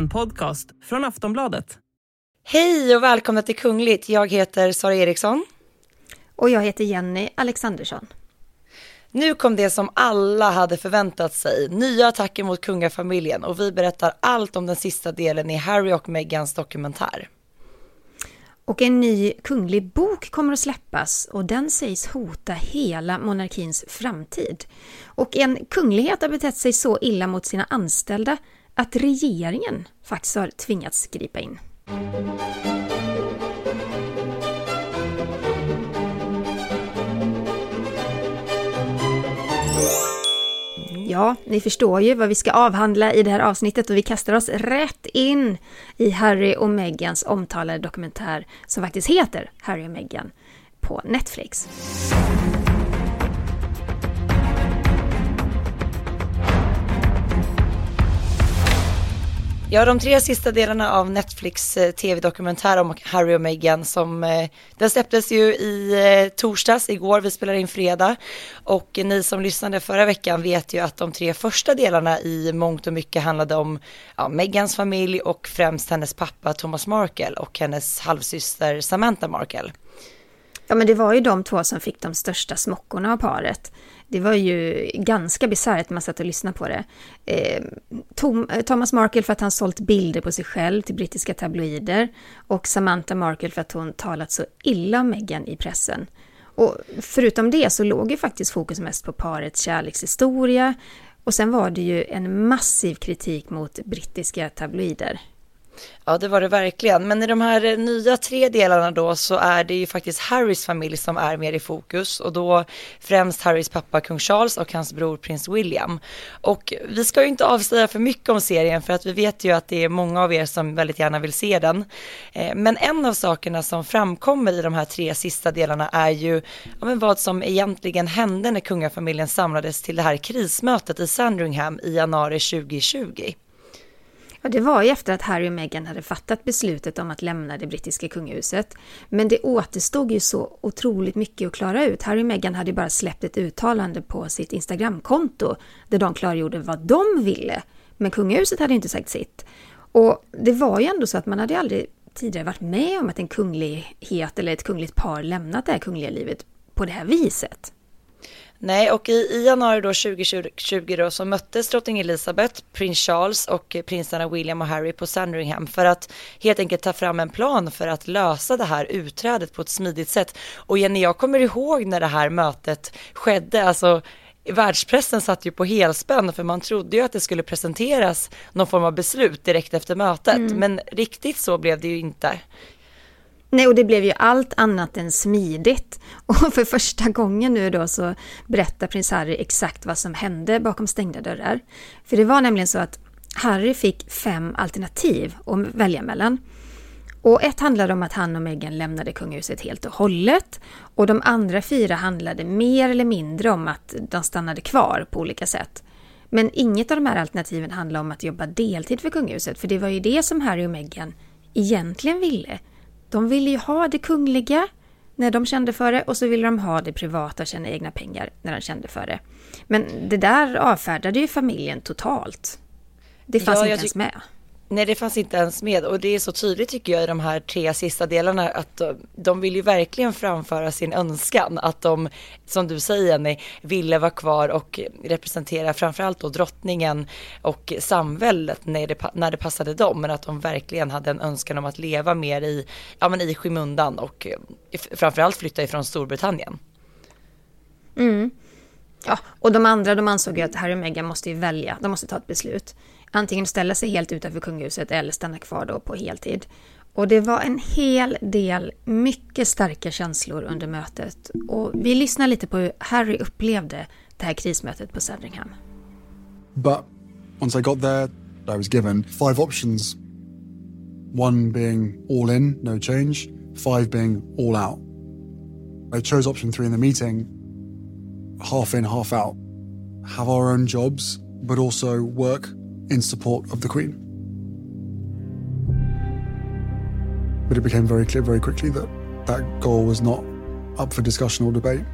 En podcast från Aftonbladet. Hej och välkomna till Kungligt. Jag heter Sara Eriksson. Och jag heter Jenny Alexandersson. Nu kom det som alla hade förväntat sig, nya attacker mot kungafamiljen och vi berättar allt om den sista delen i Harry och Meghans dokumentär. Och en ny kunglig bok kommer att släppas och den sägs hota hela monarkins framtid. Och en kunglighet har betett sig så illa mot sina anställda att regeringen faktiskt har tvingats gripa in. Ja, ni förstår ju vad vi ska avhandla i det här avsnittet och vi kastar oss rätt in i Harry och Meghans omtalade dokumentär som faktiskt heter Harry och Meghan på Netflix. Ja, de tre sista delarna av Netflix eh, tv-dokumentär om Harry och Meghan som eh, den släpptes ju i eh, torsdags igår, vi spelar in fredag och ni som lyssnade förra veckan vet ju att de tre första delarna i mångt och mycket handlade om ja, Meghans familj och främst hennes pappa Thomas Markle och hennes halvsyster Samantha Markle. Ja, men det var ju de två som fick de största smockorna av paret. Det var ju ganska bisarrt när man satt och lyssnade på det. Eh, Tom, eh, Thomas Markle för att han sålt bilder på sig själv till brittiska tabloider och Samantha Markle för att hon talat så illa om Meghan i pressen. Och förutom det så låg ju faktiskt fokus mest på parets kärlekshistoria och sen var det ju en massiv kritik mot brittiska tabloider. Ja, det var det verkligen. Men i de här eh, nya tre delarna då så är det ju faktiskt Harrys familj som är mer i fokus och då främst Harrys pappa kung Charles och hans bror prins William. Och vi ska ju inte avslöja för mycket om serien för att vi vet ju att det är många av er som väldigt gärna vill se den. Eh, men en av sakerna som framkommer i de här tre sista delarna är ju ja, men vad som egentligen hände när kungafamiljen samlades till det här krismötet i Sandringham i januari 2020. Ja, det var ju efter att Harry och Meghan hade fattat beslutet om att lämna det brittiska kungahuset. Men det återstod ju så otroligt mycket att klara ut. Harry och Meghan hade ju bara släppt ett uttalande på sitt Instagramkonto där de klargjorde vad de ville. Men kungahuset hade inte sagt sitt. Och det var ju ändå så att man hade aldrig tidigare varit med om att en kunglighet eller ett kungligt par lämnat det här kungliga livet på det här viset. Nej, och i, i januari då 2020 då så möttes drottning Elizabeth, prins Charles och prinsarna William och Harry på Sandringham för att helt enkelt ta fram en plan för att lösa det här utträdet på ett smidigt sätt. Och Jenny, jag kommer ihåg när det här mötet skedde, alltså världspressen satt ju på helspänn för man trodde ju att det skulle presenteras någon form av beslut direkt efter mötet, mm. men riktigt så blev det ju inte. Nej, och det blev ju allt annat än smidigt. Och för första gången nu då så berättar prins Harry exakt vad som hände bakom stängda dörrar. För det var nämligen så att Harry fick fem alternativ att välja mellan. Och ett handlade om att han och Meghan lämnade kungahuset helt och hållet. Och de andra fyra handlade mer eller mindre om att de stannade kvar på olika sätt. Men inget av de här alternativen handlade om att jobba deltid för kungahuset, för det var ju det som Harry och Meghan egentligen ville. De ville ju ha det kungliga när de kände för det och så ville de ha det privata och tjäna egna pengar när de kände för det. Men det där avfärdade ju familjen totalt. Det fanns ja, inte ens med. Nej, det fanns inte ens med och det är så tydligt tycker jag i de här tre sista delarna att eh, de vill ju verkligen framföra sin önskan att de, som du säger Jenny, ville vara kvar och representera framförallt då drottningen och samväldet när det, när det passade dem, men att de verkligen hade en önskan om att leva mer i, ja men i skymundan och eh, framförallt flytta ifrån Storbritannien. Mm. Ja, och de andra de ansåg ju att Harry och Meghan måste ju välja, de måste ta ett beslut antingen ställa sig helt utanför kungahuset eller stanna kvar då på heltid. Och det var en hel del mycket starka känslor under mötet. Och vi lyssnar lite på hur Harry upplevde det här krismötet på Sandringham. But once I got there, I was given five options. One being all in, no change. Five being all out. I chose option three in the meeting. Half in, half out. Have our own jobs, but also work in support of the Queen. But it became very clear very quickly that that goal was not up for discussion or debate.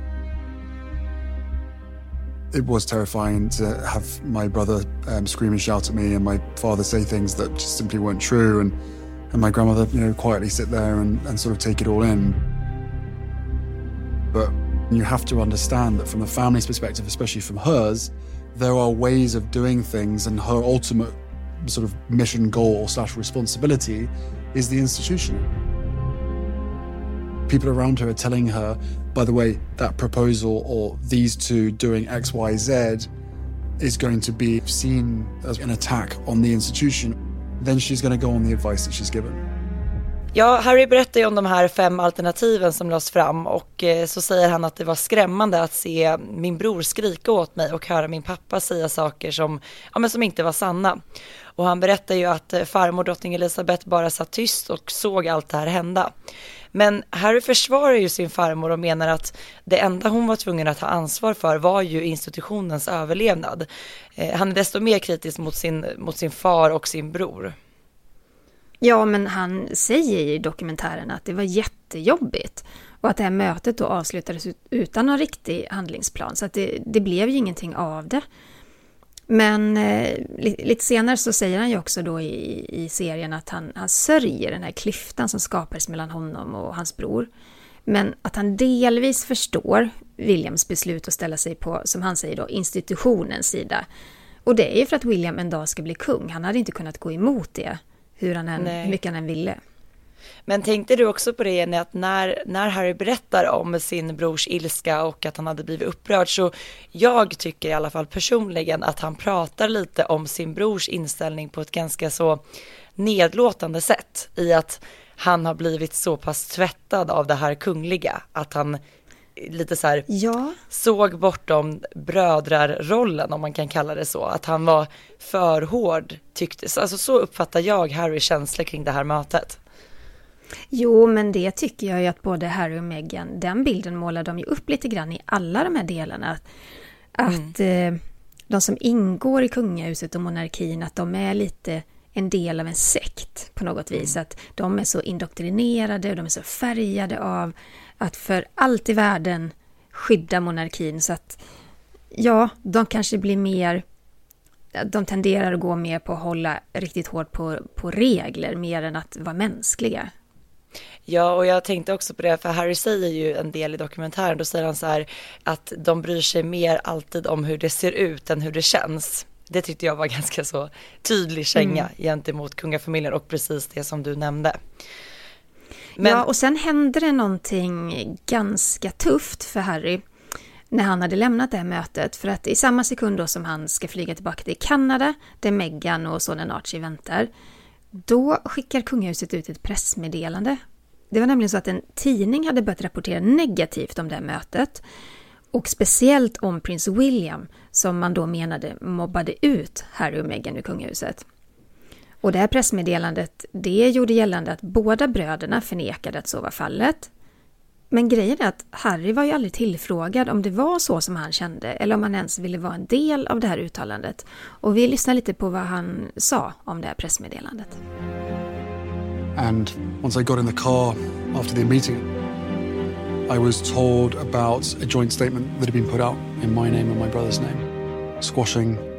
it was terrifying to have my brother um, scream and shout at me and my father say things that just simply weren't true and, and my grandmother, you know, quietly sit there and, and sort of take it all in. But you have to understand that from the family's perspective, especially from hers, there are ways of doing things and her ultimate sort of mission goal slash responsibility is the institution. People around her are telling her, by the way, that proposal or these two doing X, Y, Z is going to be seen as an attack on the institution. Then she's going to go on the advice that she's given. Ja, Harry berättar ju om de här fem alternativen som lades fram och eh, så säger han att det var skrämmande att se min bror skrika åt mig och höra min pappa säga saker som, ja, men som inte var sanna. Och han berättar ju att eh, farmor drottning Elizabeth bara satt tyst och såg allt det här hända. Men Harry försvarar ju sin farmor och menar att det enda hon var tvungen att ha ansvar för var ju institutionens överlevnad. Eh, han är desto mer kritisk mot sin, mot sin far och sin bror. Ja, men han säger i dokumentären att det var jättejobbigt och att det här mötet då avslutades utan någon riktig handlingsplan, så att det, det blev ju ingenting av det. Men eh, lite senare så säger han ju också då i, i serien att han, han sörjer den här klyftan som skapades mellan honom och hans bror. Men att han delvis förstår Williams beslut att ställa sig på, som han säger då, institutionens sida. Och det är ju för att William en dag ska bli kung. Han hade inte kunnat gå emot det, hur, han än, hur mycket han än ville. Men tänkte du också på det Jenny, att när, när Harry berättar om sin brors ilska och att han hade blivit upprörd så jag tycker i alla fall personligen att han pratar lite om sin brors inställning på ett ganska så nedlåtande sätt i att han har blivit så pass tvättad av det här kungliga att han lite så här ja. såg bortom brödrarrollen om man kan kalla det så, att han var för hård tycktes, alltså så uppfattar jag Harrys känslor kring det här mötet. Jo, men det tycker jag ju att både Harry och Meghan, den bilden målar de ju upp lite grann i alla de här delarna. Att mm. eh, de som ingår i kungahuset och monarkin, att de är lite en del av en sekt på något vis. Mm. Att de är så indoktrinerade och de är så färgade av att för allt i världen skydda monarkin. Så att ja, de kanske blir mer de tenderar att gå mer på att hålla riktigt hårt på, på regler mer än att vara mänskliga. Ja, och jag tänkte också på det, för Harry säger ju en del i dokumentären, då säger han så här att de bryr sig mer alltid om hur det ser ut än hur det känns. Det tyckte jag var ganska så tydlig känga mm. gentemot kungafamiljen och precis det som du nämnde. Men... Ja, och sen hände det någonting ganska tufft för Harry när han hade lämnat det här mötet. För att i samma sekund då som han ska flyga tillbaka till Kanada, där Meghan och sonen Archie väntar, då skickar kungahuset ut ett pressmeddelande. Det var nämligen så att en tidning hade börjat rapportera negativt om det här mötet. Och speciellt om prins William, som man då menade mobbade ut Harry och Meghan ur kungahuset. Och det här pressmeddelandet, det gjorde gällande att båda bröderna förnekade att så var fallet. Men grejen är att Harry var ju aldrig tillfrågad om det var så som han kände eller om han ens ville vara en del av det här uttalandet. Och vi lyssnar lite på vad han sa om det här pressmeddelandet. And once I got in the car after the meeting I was told about a joint statement that had been put out in my name and my brother's name squashing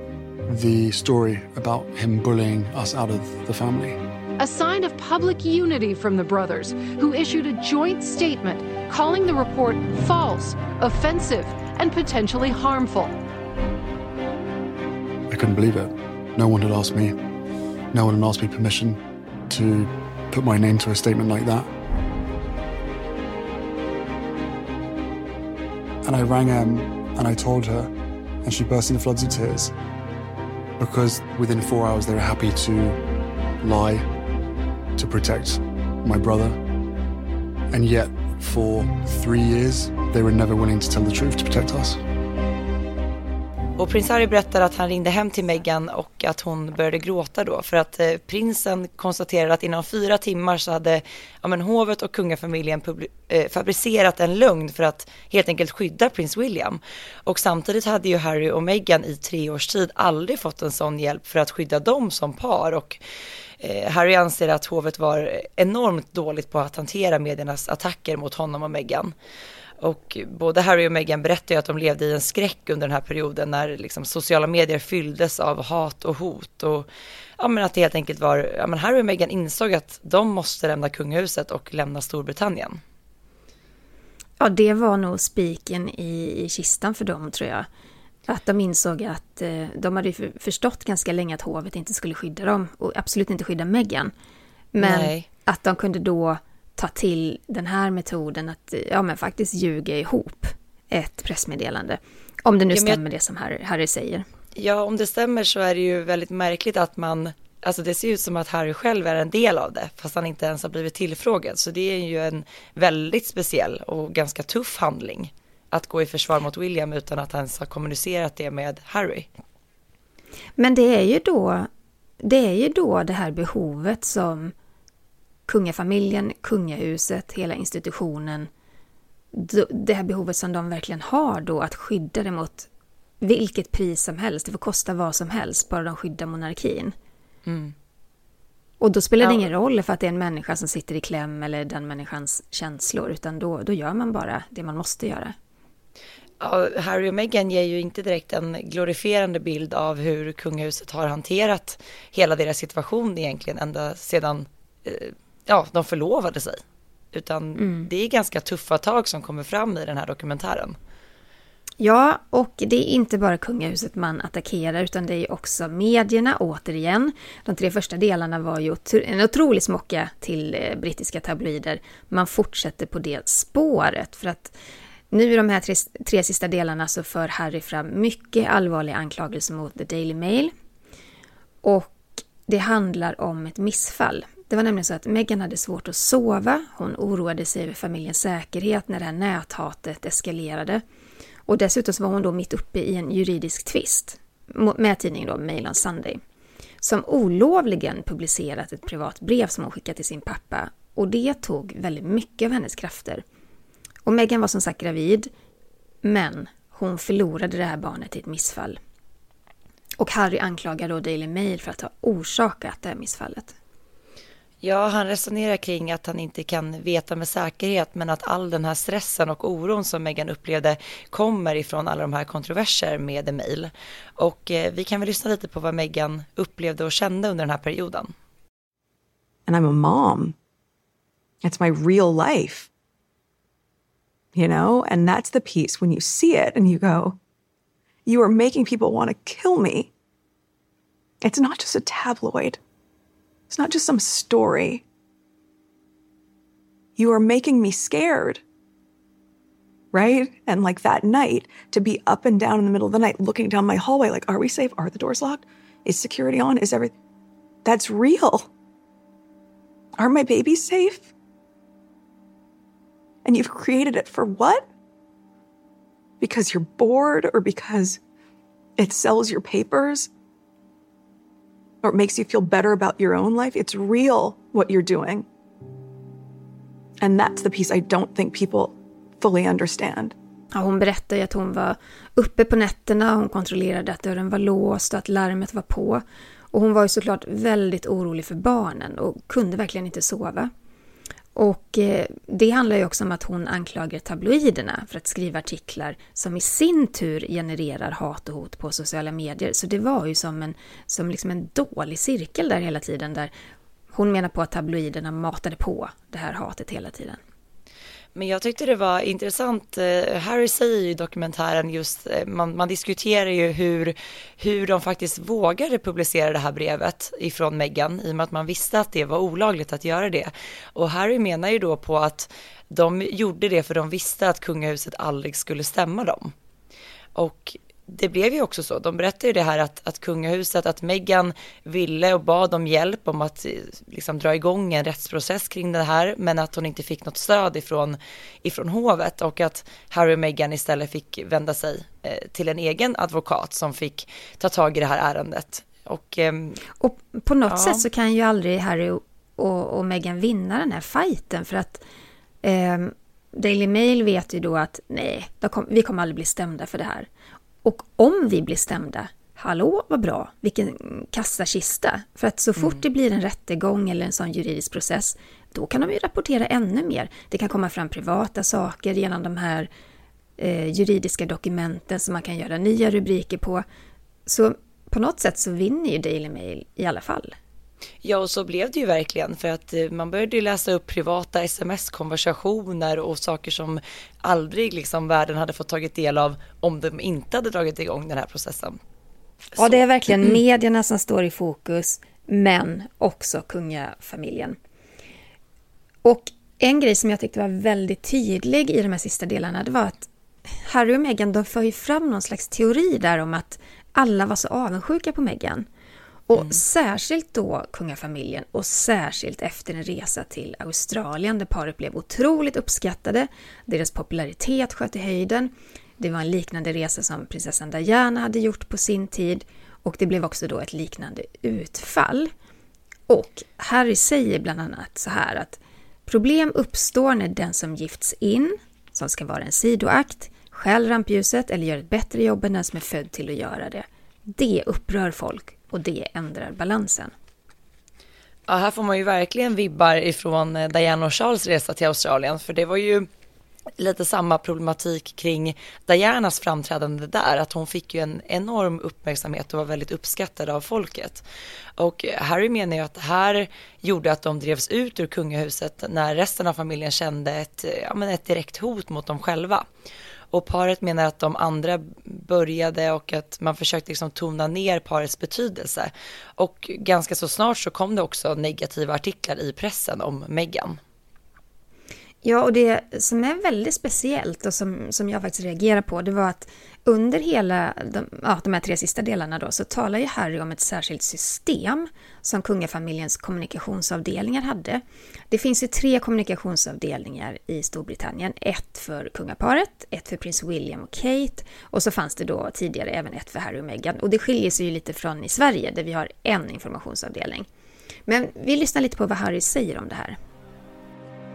the story about him bullying us out of the family. a sign of public unity from the brothers, who issued a joint statement calling the report false, offensive, and potentially harmful. I couldn't believe it. No one had asked me, no one had asked me permission to put my name to a statement like that. And I rang Em and I told her, and she burst into floods of tears because within four hours they were happy to lie to protect my brother. And yet, for three years, they were never willing to tell the truth to protect us. Och prins Harry berättar att han ringde hem till Meghan och att hon började gråta då för att eh, prinsen konstaterade att inom fyra timmar så hade ja, men, hovet och kungafamiljen eh, fabricerat en lögn för att helt enkelt skydda prins William. Och samtidigt hade ju Harry och Meghan i tre års tid aldrig fått en sån hjälp för att skydda dem som par och Eh, Harry anser att hovet var enormt dåligt på att hantera mediernas attacker mot honom och Meghan. Och både Harry och Meghan berättar ju att de levde i en skräck under den här perioden när liksom sociala medier fylldes av hat och hot och ja men att det helt enkelt var, ja men Harry och Meghan insåg att de måste lämna kungahuset och lämna Storbritannien. Ja, det var nog spiken i, i kistan för dem tror jag. Att de insåg att eh, de hade förstått ganska länge att hovet inte skulle skydda dem och absolut inte skydda Meghan. Men Nej. att de kunde då ta till den här metoden att ja, men faktiskt ljuga ihop ett pressmeddelande. Om det nu stämmer jag... det som Harry, Harry säger. Ja, om det stämmer så är det ju väldigt märkligt att man, alltså det ser ut som att Harry själv är en del av det, fast han inte ens har blivit tillfrågad. Så det är ju en väldigt speciell och ganska tuff handling att gå i försvar mot William utan att ens har kommunicerat det med Harry. Men det är ju då, det är ju då det här behovet som kungafamiljen, kungahuset, hela institutionen, det här behovet som de verkligen har då att skydda det mot vilket pris som helst, det får kosta vad som helst, bara de skyddar monarkin. Mm. Och då spelar det ja. ingen roll för att det är en människa som sitter i kläm eller den människans känslor, utan då, då gör man bara det man måste göra. Ja, Harry och Meghan ger ju inte direkt en glorifierande bild av hur kungahuset har hanterat hela deras situation egentligen ända sedan eh, ja, de förlovade sig. Utan mm. det är ganska tuffa tag som kommer fram i den här dokumentären. Ja, och det är inte bara kungahuset man attackerar utan det är också medierna återigen. De tre första delarna var ju en otrolig smocka till eh, brittiska tabloider. Man fortsätter på det spåret för att nu i de här tre, tre sista delarna så för Harry fram mycket allvarliga anklagelser mot The Daily Mail. Och det handlar om ett missfall. Det var nämligen så att Megan hade svårt att sova. Hon oroade sig över familjens säkerhet när det här näthatet eskalerade. Och dessutom så var hon då mitt uppe i en juridisk tvist med tidningen då Mail on Sunday som olovligen publicerat ett privat brev som hon skickat till sin pappa och det tog väldigt mycket av hennes krafter. Och Megan var som sagt gravid, men hon förlorade det här barnet i ett missfall. Och Harry anklagar då Daily Mail för att ha orsakat det här missfallet. Ja, han resonerar kring att han inte kan veta med säkerhet, men att all den här stressen och oron som Meghan upplevde kommer ifrån alla de här kontroverser med mail. Och eh, vi kan väl lyssna lite på vad Meghan upplevde och kände under den här perioden. And I'm a mom. It's my real life. You know, and that's the piece when you see it and you go, you are making people want to kill me. It's not just a tabloid. It's not just some story. You are making me scared. Right? And like that night, to be up and down in the middle of the night looking down my hallway, like, are we safe? Are the doors locked? Is security on? Is everything? That's real. Are my babies safe? And you've created it for what? Because you're bored or because it sells your papers? Or it makes you feel better about your own life. It's real what you're doing. And that's the piece I don't think people fully understand. Ja, hon berättade att hon var uppe på nätterna, hon kontrollerade att dörren var låst och att larmet var på. Och hon var ju såklart väldigt orolig för barnen och kunde verkligen inte sova. Och eh, det handlar ju också om att hon anklagar tabloiderna för att skriva artiklar som i sin tur genererar hat och hot på sociala medier. Så det var ju som en, som liksom en dålig cirkel där hela tiden där hon menar på att tabloiderna matade på det här hatet hela tiden. Men jag tyckte det var intressant, eh, Harry säger ju i dokumentären just, eh, man, man, diskuterar ju hur, hur de faktiskt vågade publicera det här brevet ifrån Meghan i och med att man visste att det var olagligt att göra det. Och Harry menar ju då på att de gjorde det för de visste att kungahuset aldrig skulle stämma dem. Och det blev ju också så. De berättade ju det här att, att kungahuset, att Meghan ville och bad om hjälp om att liksom dra igång en rättsprocess kring det här, men att hon inte fick något stöd ifrån, ifrån hovet och att Harry och Meghan istället fick vända sig eh, till en egen advokat som fick ta tag i det här ärendet. Och, eh, och på något ja. sätt så kan ju aldrig Harry och, och Meghan vinna den här fighten för att eh, Daily Mail vet ju då att nej, kom, vi kommer aldrig bli stämda för det här. Och om vi blir stämda, hallå vad bra, vilken kassakista. För att så fort mm. det blir en rättegång eller en sån juridisk process, då kan de ju rapportera ännu mer. Det kan komma fram privata saker genom de här eh, juridiska dokumenten som man kan göra nya rubriker på. Så på något sätt så vinner ju Daily Mail i alla fall. Ja, och så blev det ju verkligen för att eh, man började läsa upp privata sms-konversationer och saker som aldrig liksom världen hade fått tagit del av om de inte hade dragit igång den här processen. Ja, det är verkligen medierna som står i fokus, men också kungafamiljen. Och en grej som jag tyckte var väldigt tydlig i de här sista delarna, det var att Harry och Meghan, de för ju fram någon slags teori där om att alla var så avundsjuka på Meghan. Och mm. särskilt då kungafamiljen och särskilt efter en resa till Australien där paret blev otroligt uppskattade. Deras popularitet sköt i höjden. Det var en liknande resa som prinsessan Diana hade gjort på sin tid och det blev också då ett liknande utfall. Och Harry säger bland annat så här att problem uppstår när den som gifts in, som ska vara en sidoakt, stjäl rampljuset eller gör ett bättre jobb än den som är född till att göra det. Det upprör folk och det ändrar balansen. Ja, här får man ju verkligen vibbar ifrån eh, Diana och Charles resa till Australien, för det var ju lite samma problematik kring Dianas framträdande där, att hon fick ju en enorm uppmärksamhet och var väldigt uppskattad av folket. Och Harry menar ju att det här gjorde att de drevs ut ur kungahuset när resten av familjen kände ett, ja, men ett direkt hot mot dem själva. Och paret menar att de andra började och att man försökte liksom tona ner parets betydelse. Och ganska så snart så kom det också negativa artiklar i pressen om Meghan. Ja, och det som är väldigt speciellt och som, som jag faktiskt reagerar på, det var att under hela de, ja, de här tre sista delarna då, så talar ju Harry om ett särskilt system som kungafamiljens kommunikationsavdelningar hade. Det finns ju tre kommunikationsavdelningar i Storbritannien. Ett för kungaparet, ett för prins William och Kate och så fanns det då tidigare även ett för Harry och Meghan. Och det skiljer sig ju lite från i Sverige där vi har en informationsavdelning. Men vi lyssnar lite på vad Harry säger om det här.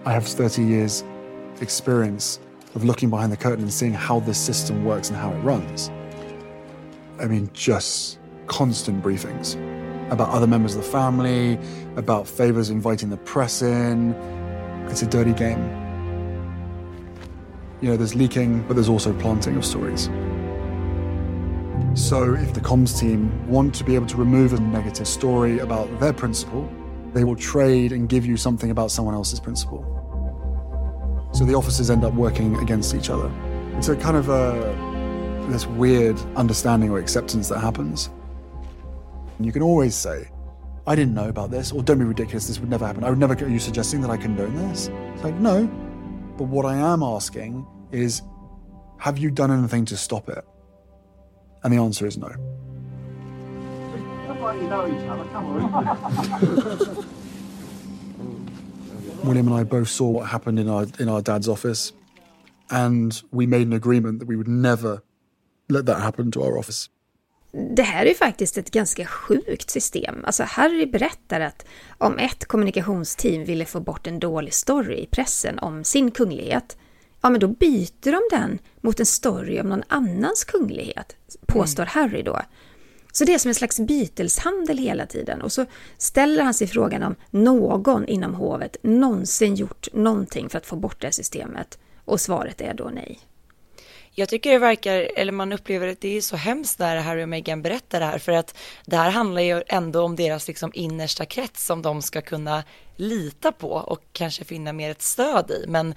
I have 30 years experience of looking behind the curtain and seeing how this system works and how it runs. I mean, just constant briefings about other members of the family, about favors inviting the press in. It's a dirty game. You know, there's leaking, but there's also planting of stories. So if the comms team want to be able to remove a negative story about their principal, they will trade and give you something about someone else's principle. So the officers end up working against each other. It's a kind of a, this weird understanding or acceptance that happens. And you can always say, I didn't know about this, or don't be ridiculous, this would never happen. I would never, are you suggesting that I condone this? It's like, no. But what I am asking is, have you done anything to stop it? And the answer is no. William and I both saw what happened in our in our dad's office, and we made an agreement that we would never let that happen to our office. Det här är faktiskt ett ganska sjukt system. Alltså Harry berättar att om ett kommunikationsteam ville få bort en dålig story i pressen om sin kunglighet, ja men då byter de den mot en story om någon annans kunglighet, påstår mm. Harry då. Så det är som en slags bytelshandel hela tiden. Och så ställer han sig frågan om någon inom hovet någonsin gjort någonting för att få bort det systemet. Och svaret är då nej. Jag tycker det verkar, eller man upplever att det är så hemskt när Harry och Meghan berättar det här, för att det här handlar ju ändå om deras liksom innersta krets som de ska kunna lita på och kanske finna mer ett stöd i. Men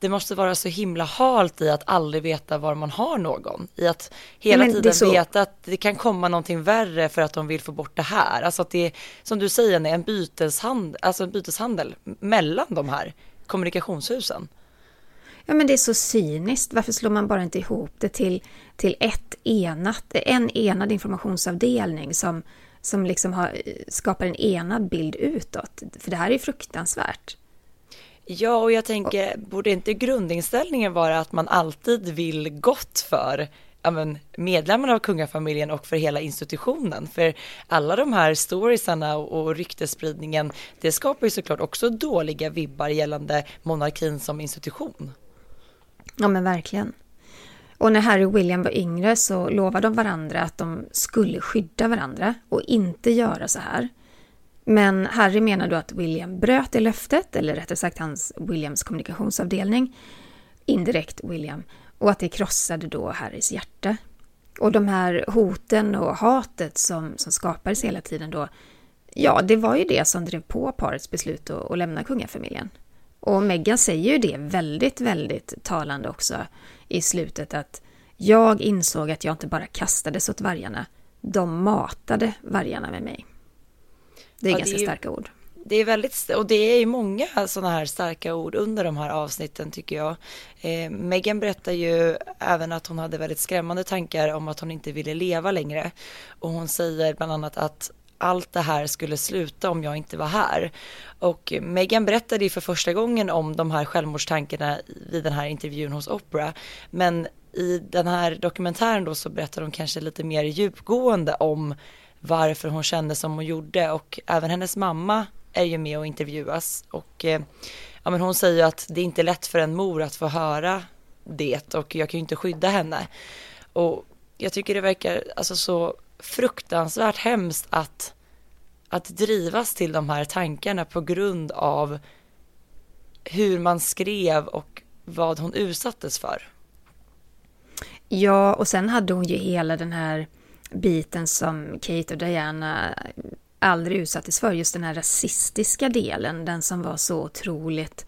det måste vara så himla halt i att aldrig veta var man har någon. I att hela ja, tiden veta att det kan komma någonting värre för att de vill få bort det här. Alltså att det är, som du säger, en byteshandel, alltså en byteshandel mellan de här kommunikationshusen. Ja men det är så cyniskt. Varför slår man bara inte ihop det till, till ett enat, en enad informationsavdelning som, som liksom har, skapar en enad bild utåt? För det här är fruktansvärt. Ja, och jag tänker, borde inte grundinställningen vara att man alltid vill gott för ja, men, medlemmarna av kungafamiljen och för hela institutionen? För alla de här storiesarna och, och ryktespridningen, det skapar ju såklart också dåliga vibbar gällande monarkin som institution. Ja, men verkligen. Och när Harry och William var yngre så lovade de varandra att de skulle skydda varandra och inte göra så här. Men Harry menar då att William bröt det löftet, eller rättare sagt hans Williams kommunikationsavdelning, indirekt William, och att det krossade då Harrys hjärta. Och de här hoten och hatet som, som skapades hela tiden då, ja, det var ju det som drev på parets beslut att, att lämna kungafamiljen. Och Meghan säger ju det väldigt, väldigt talande också i slutet att jag insåg att jag inte bara kastades åt vargarna, de matade vargarna med mig. Det är ja, ganska det är ju, starka ord. Det är väldigt, och det är ju många sådana här starka ord under de här avsnitten tycker jag. Eh, Megan berättar ju även att hon hade väldigt skrämmande tankar om att hon inte ville leva längre. Och hon säger bland annat att allt det här skulle sluta om jag inte var här. Och Megan berättade ju för första gången om de här självmordstankarna vid den här intervjun hos Oprah. Men i den här dokumentären då så berättar hon kanske lite mer djupgående om varför hon kände som hon gjorde och även hennes mamma är ju med och intervjuas och eh, ja, men hon säger ju att det är inte lätt för en mor att få höra det och jag kan ju inte skydda henne. Och jag tycker det verkar alltså så fruktansvärt hemskt att, att drivas till de här tankarna på grund av hur man skrev och vad hon utsattes för. Ja, och sen hade hon ju hela den här biten som Kate och Diana aldrig utsattes för, just den här rasistiska delen, den som var så otroligt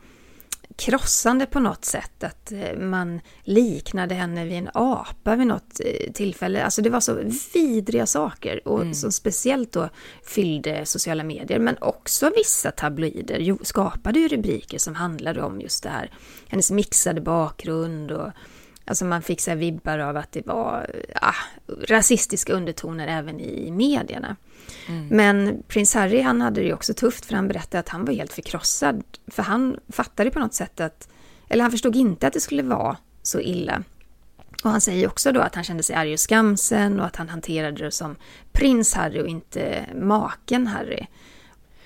krossande på något sätt. Att eh, man liknade henne vid en apa vid något eh, tillfälle. Alltså det var så vidriga saker och mm. som speciellt då fyllde sociala medier. Men också vissa tabloider skapade ju rubriker som handlade om just det här. Hennes mixade bakgrund och Alltså man fick så vibbar av att det var ah, rasistiska undertoner även i medierna. Mm. Men prins Harry han hade det ju också tufft för han berättade att han var helt förkrossad. För han fattade på något sätt att, eller han förstod inte att det skulle vara så illa. Och han säger också då att han kände sig arg och skamsen och att han hanterade det som prins Harry och inte maken Harry.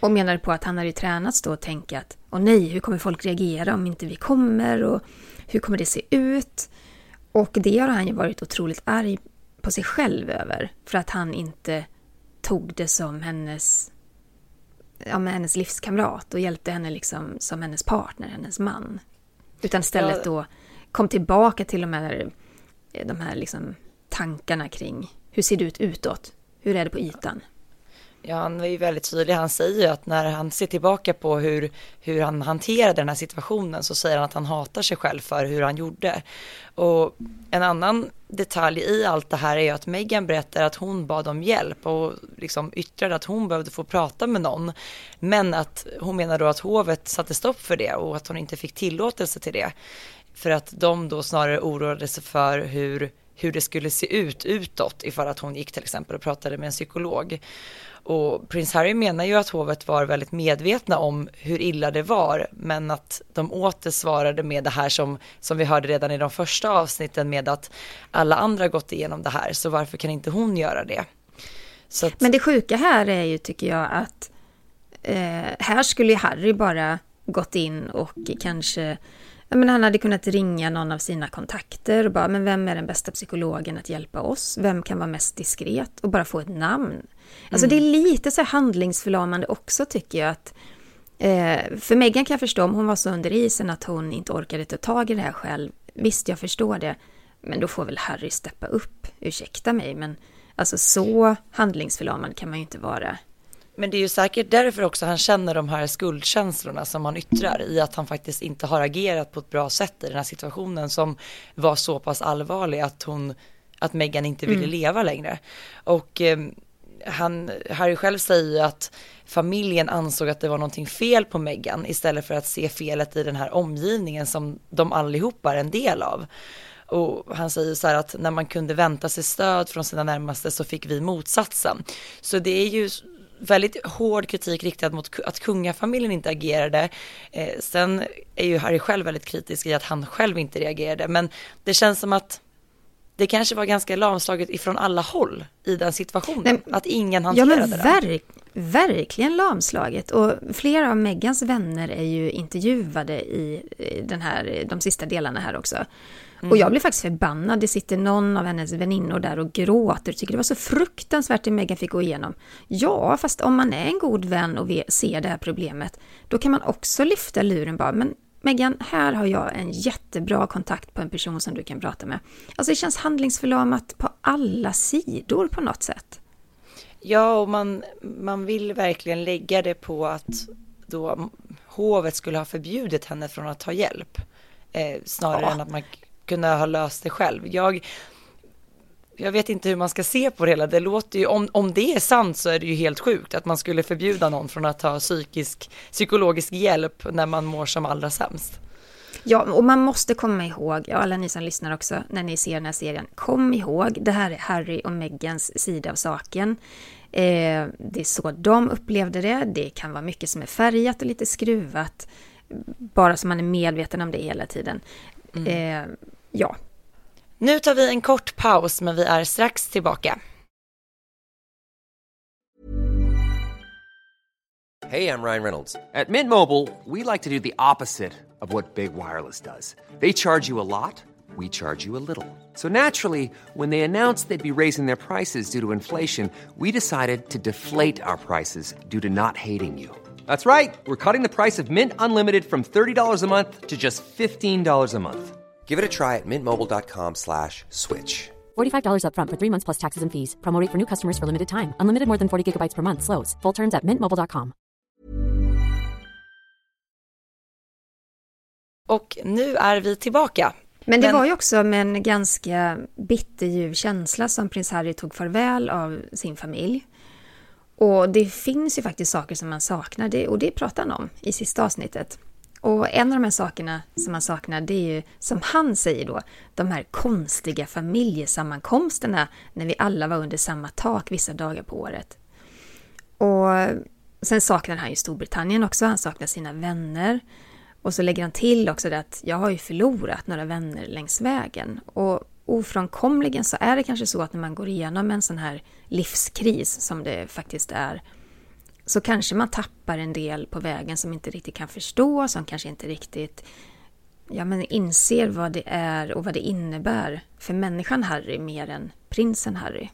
Och menade på att han hade tränats då att tänka att åh nej, hur kommer folk reagera om inte vi kommer och hur kommer det se ut? Och det har han ju varit otroligt arg på sig själv över. För att han inte tog det som hennes, ja, med hennes livskamrat och hjälpte henne liksom som hennes partner, hennes man. Utan istället ja. då kom tillbaka till de här, de här liksom tankarna kring hur ser det ut utåt? Hur är det på ytan? Ja, han är ju väldigt tydlig. Han säger ju att när han ser tillbaka på hur, hur han hanterade den här situationen så säger han att han hatar sig själv för hur han gjorde. Och en annan detalj i allt det här är ju att Megan berättar att hon bad om hjälp och liksom yttrade att hon behövde få prata med någon. Men att hon menar då att hovet satte stopp för det och att hon inte fick tillåtelse till det. För att de då snarare oroade sig för hur hur det skulle se ut utåt ifall att hon gick till exempel och pratade med en psykolog. Och prins Harry menar ju att hovet var väldigt medvetna om hur illa det var, men att de åter svarade med det här som, som vi hörde redan i de första avsnitten med att alla andra gått igenom det här, så varför kan inte hon göra det? Att... Men det sjuka här är ju, tycker jag, att eh, här skulle Harry bara gått in och kanske men han hade kunnat ringa någon av sina kontakter och bara, men vem är den bästa psykologen att hjälpa oss? Vem kan vara mest diskret? Och bara få ett namn. Alltså mm. det är lite så handlingsförlamande också tycker jag att eh, för Megan kan jag förstå om hon var så under isen att hon inte orkade ta tag i det här själv. Visst, jag förstår det. Men då får väl Harry steppa upp. Ursäkta mig, men alltså så handlingsförlamad kan man ju inte vara. Men det är ju säkert därför också han känner de här skuldkänslorna som han yttrar i att han faktiskt inte har agerat på ett bra sätt i den här situationen som var så pass allvarlig att hon att Meghan inte ville mm. leva längre. Och eh, han, Harry själv säger att familjen ansåg att det var någonting fel på Meghan istället för att se felet i den här omgivningen som de allihopa är en del av. Och han säger så här att när man kunde vänta sig stöd från sina närmaste så fick vi motsatsen. Så det är ju väldigt hård kritik riktad mot att kungafamiljen inte agerade. Eh, sen är ju Harry själv väldigt kritisk i att han själv inte reagerade, men det känns som att det kanske var ganska lamslaget ifrån alla håll i den situationen. Nej, att ingen hanterade ja, men verk, verkligen lamslaget och flera av Megans vänner är ju intervjuade i den här, de sista delarna här också. Mm. Och jag blir faktiskt förbannad. Det sitter någon av hennes väninnor där och gråter och tycker det var så fruktansvärt det Megan fick gå igenom. Ja, fast om man är en god vän och ser det här problemet, då kan man också lyfta luren bara, men Megan, här har jag en jättebra kontakt på en person som du kan prata med. Alltså det känns handlingsförlamat på alla sidor på något sätt. Ja, och man, man vill verkligen lägga det på att då hovet skulle ha förbjudit henne från att ta hjälp. Eh, snarare ja. än att man kunde ha löst det själv. Jag, jag vet inte hur man ska se på det hela. Det låter ju, om, om det är sant så är det ju helt sjukt att man skulle förbjuda någon från att ta psykisk, psykologisk hjälp när man mår som allra sämst. Ja, och man måste komma ihåg, ja, alla ni som lyssnar också, när ni ser den här serien, kom ihåg, det här är Harry och Megans sida av saken. Eh, det är så de upplevde det, det kan vara mycket som är färgat och lite skruvat, bara så man är medveten om det hela tiden. Mm. Eh, ja. Nu tar vi en kort paus, men vi är strax tillbaka. Hej, jag Ryan Reynolds. På Mint Mobile, we like to do the opposite of what Big Wireless does. They charge you a lot, we charge you a little. So naturally, when they announced they'd be raising their prices due to inflation, we decided to deflate our prices due to not hating you. That's right. We're cutting the price of Mint Unlimited from $30 a month to just $15 a month. Give it a try at mintmobile.com slash switch. $45 up front for three months plus taxes and fees. Promote for new customers for limited time. Unlimited more than 40 gigabytes per month. Slows. Full terms at mintmobile.com. Och nu är vi tillbaka. Men det Men... var ju också med en ganska bitterljuv känsla som prins Harry tog farväl av sin familj. Och det finns ju faktiskt saker som man saknar det, och det pratar han om i sista avsnittet. Och en av de här sakerna som man saknar det är ju, som han säger då, de här konstiga familjesammankomsterna när vi alla var under samma tak vissa dagar på året. Och sen saknar han ju Storbritannien också, han saknar sina vänner. Och så lägger han till också det att jag har ju förlorat några vänner längs vägen. Och ofrånkomligen så är det kanske så att när man går igenom en sån här livskris som det faktiskt är, så kanske man tappar en del på vägen som inte riktigt kan förstå, som kanske inte riktigt ja, men inser vad det är och vad det innebär för människan Harry mer än prinsen Harry.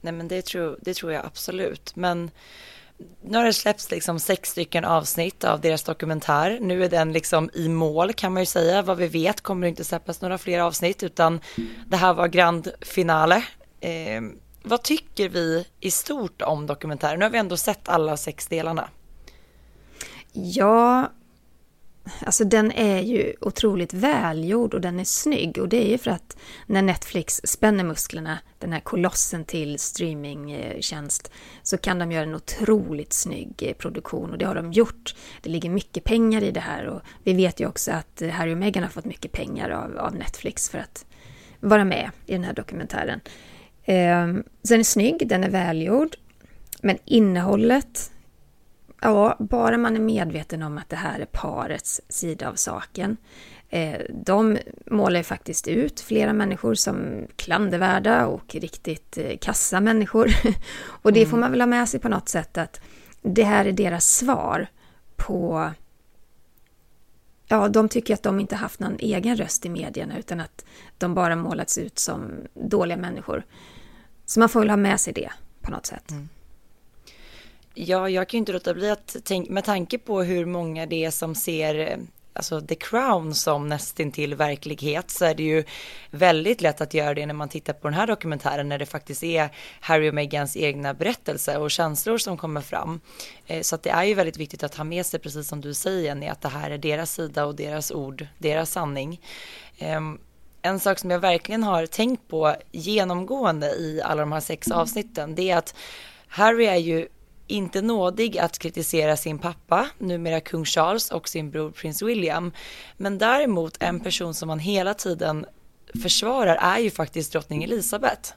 Nej men det tror, det tror jag absolut. Men nu har det släppts liksom sex stycken avsnitt av deras dokumentär. Nu är den liksom i mål kan man ju säga. Vad vi vet kommer det inte släppas några fler avsnitt utan det här var grand finale. Eh, vad tycker vi i stort om dokumentären? Nu har vi ändå sett alla sex delarna. Ja, Alltså den är ju otroligt välgjord och den är snygg och det är ju för att när Netflix spänner musklerna, den här kolossen till streamingtjänst, så kan de göra en otroligt snygg eh, produktion och det har de gjort. Det ligger mycket pengar i det här och vi vet ju också att eh, Harry och Meghan har fått mycket pengar av, av Netflix för att vara med i den här dokumentären. Eh, så den är snygg, den är välgjord, men innehållet Ja, bara man är medveten om att det här är parets sida av saken. Eh, de målar ju faktiskt ut flera människor som klandervärda och riktigt eh, kassa människor. Och det får mm. man väl ha med sig på något sätt att det här är deras svar på... Ja, de tycker att de inte haft någon egen röst i medierna utan att de bara målats ut som dåliga människor. Så man får väl ha med sig det på något sätt. Mm. Ja, jag kan ju inte låta bli att tänka, med tanke på hur många det är som ser eh, alltså The Crown som nästintill verklighet så är det ju väldigt lätt att göra det när man tittar på den här dokumentären när det faktiskt är Harry och Megans egna berättelser och känslor som kommer fram. Eh, så att det är ju väldigt viktigt att ha med sig, precis som du säger Jenny, att det här är deras sida och deras ord, deras sanning. Ehm, en sak som jag verkligen har tänkt på genomgående i alla de här sex avsnitten, det är att Harry är ju inte nådig att kritisera sin pappa, numera kung Charles och sin bror prins William. Men däremot en person som han hela tiden försvarar är ju faktiskt drottning Elizabeth.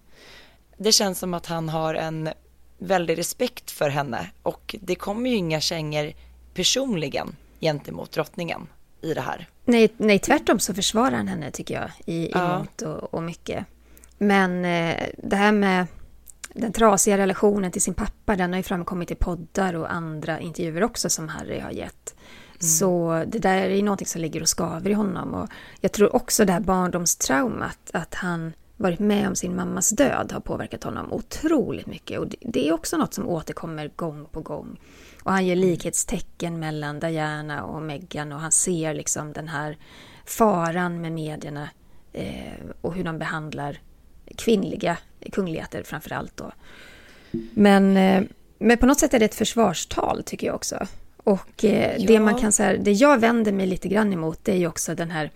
Det känns som att han har en väldig respekt för henne och det kommer ju inga kängor personligen gentemot drottningen i det här. Nej, nej tvärtom så försvarar han henne tycker jag i, i ja. mångt och, och mycket. Men eh, det här med den trasiga relationen till sin pappa, den har ju framkommit i poddar och andra intervjuer också som Harry har gett. Mm. Så det där är ju någonting som ligger och skaver i honom. Och jag tror också det här barndomstraumat, att han varit med om sin mammas död har påverkat honom otroligt mycket. Och det är också något som återkommer gång på gång. Och han ger likhetstecken mellan Diana och Meghan och han ser liksom den här faran med medierna eh, och hur de behandlar kvinnliga kungligheter framför allt då. Men, eh, men på något sätt är det ett försvarstal tycker jag också. Och eh, ja. det man kan säga, det jag vänder mig lite grann emot det är ju också den här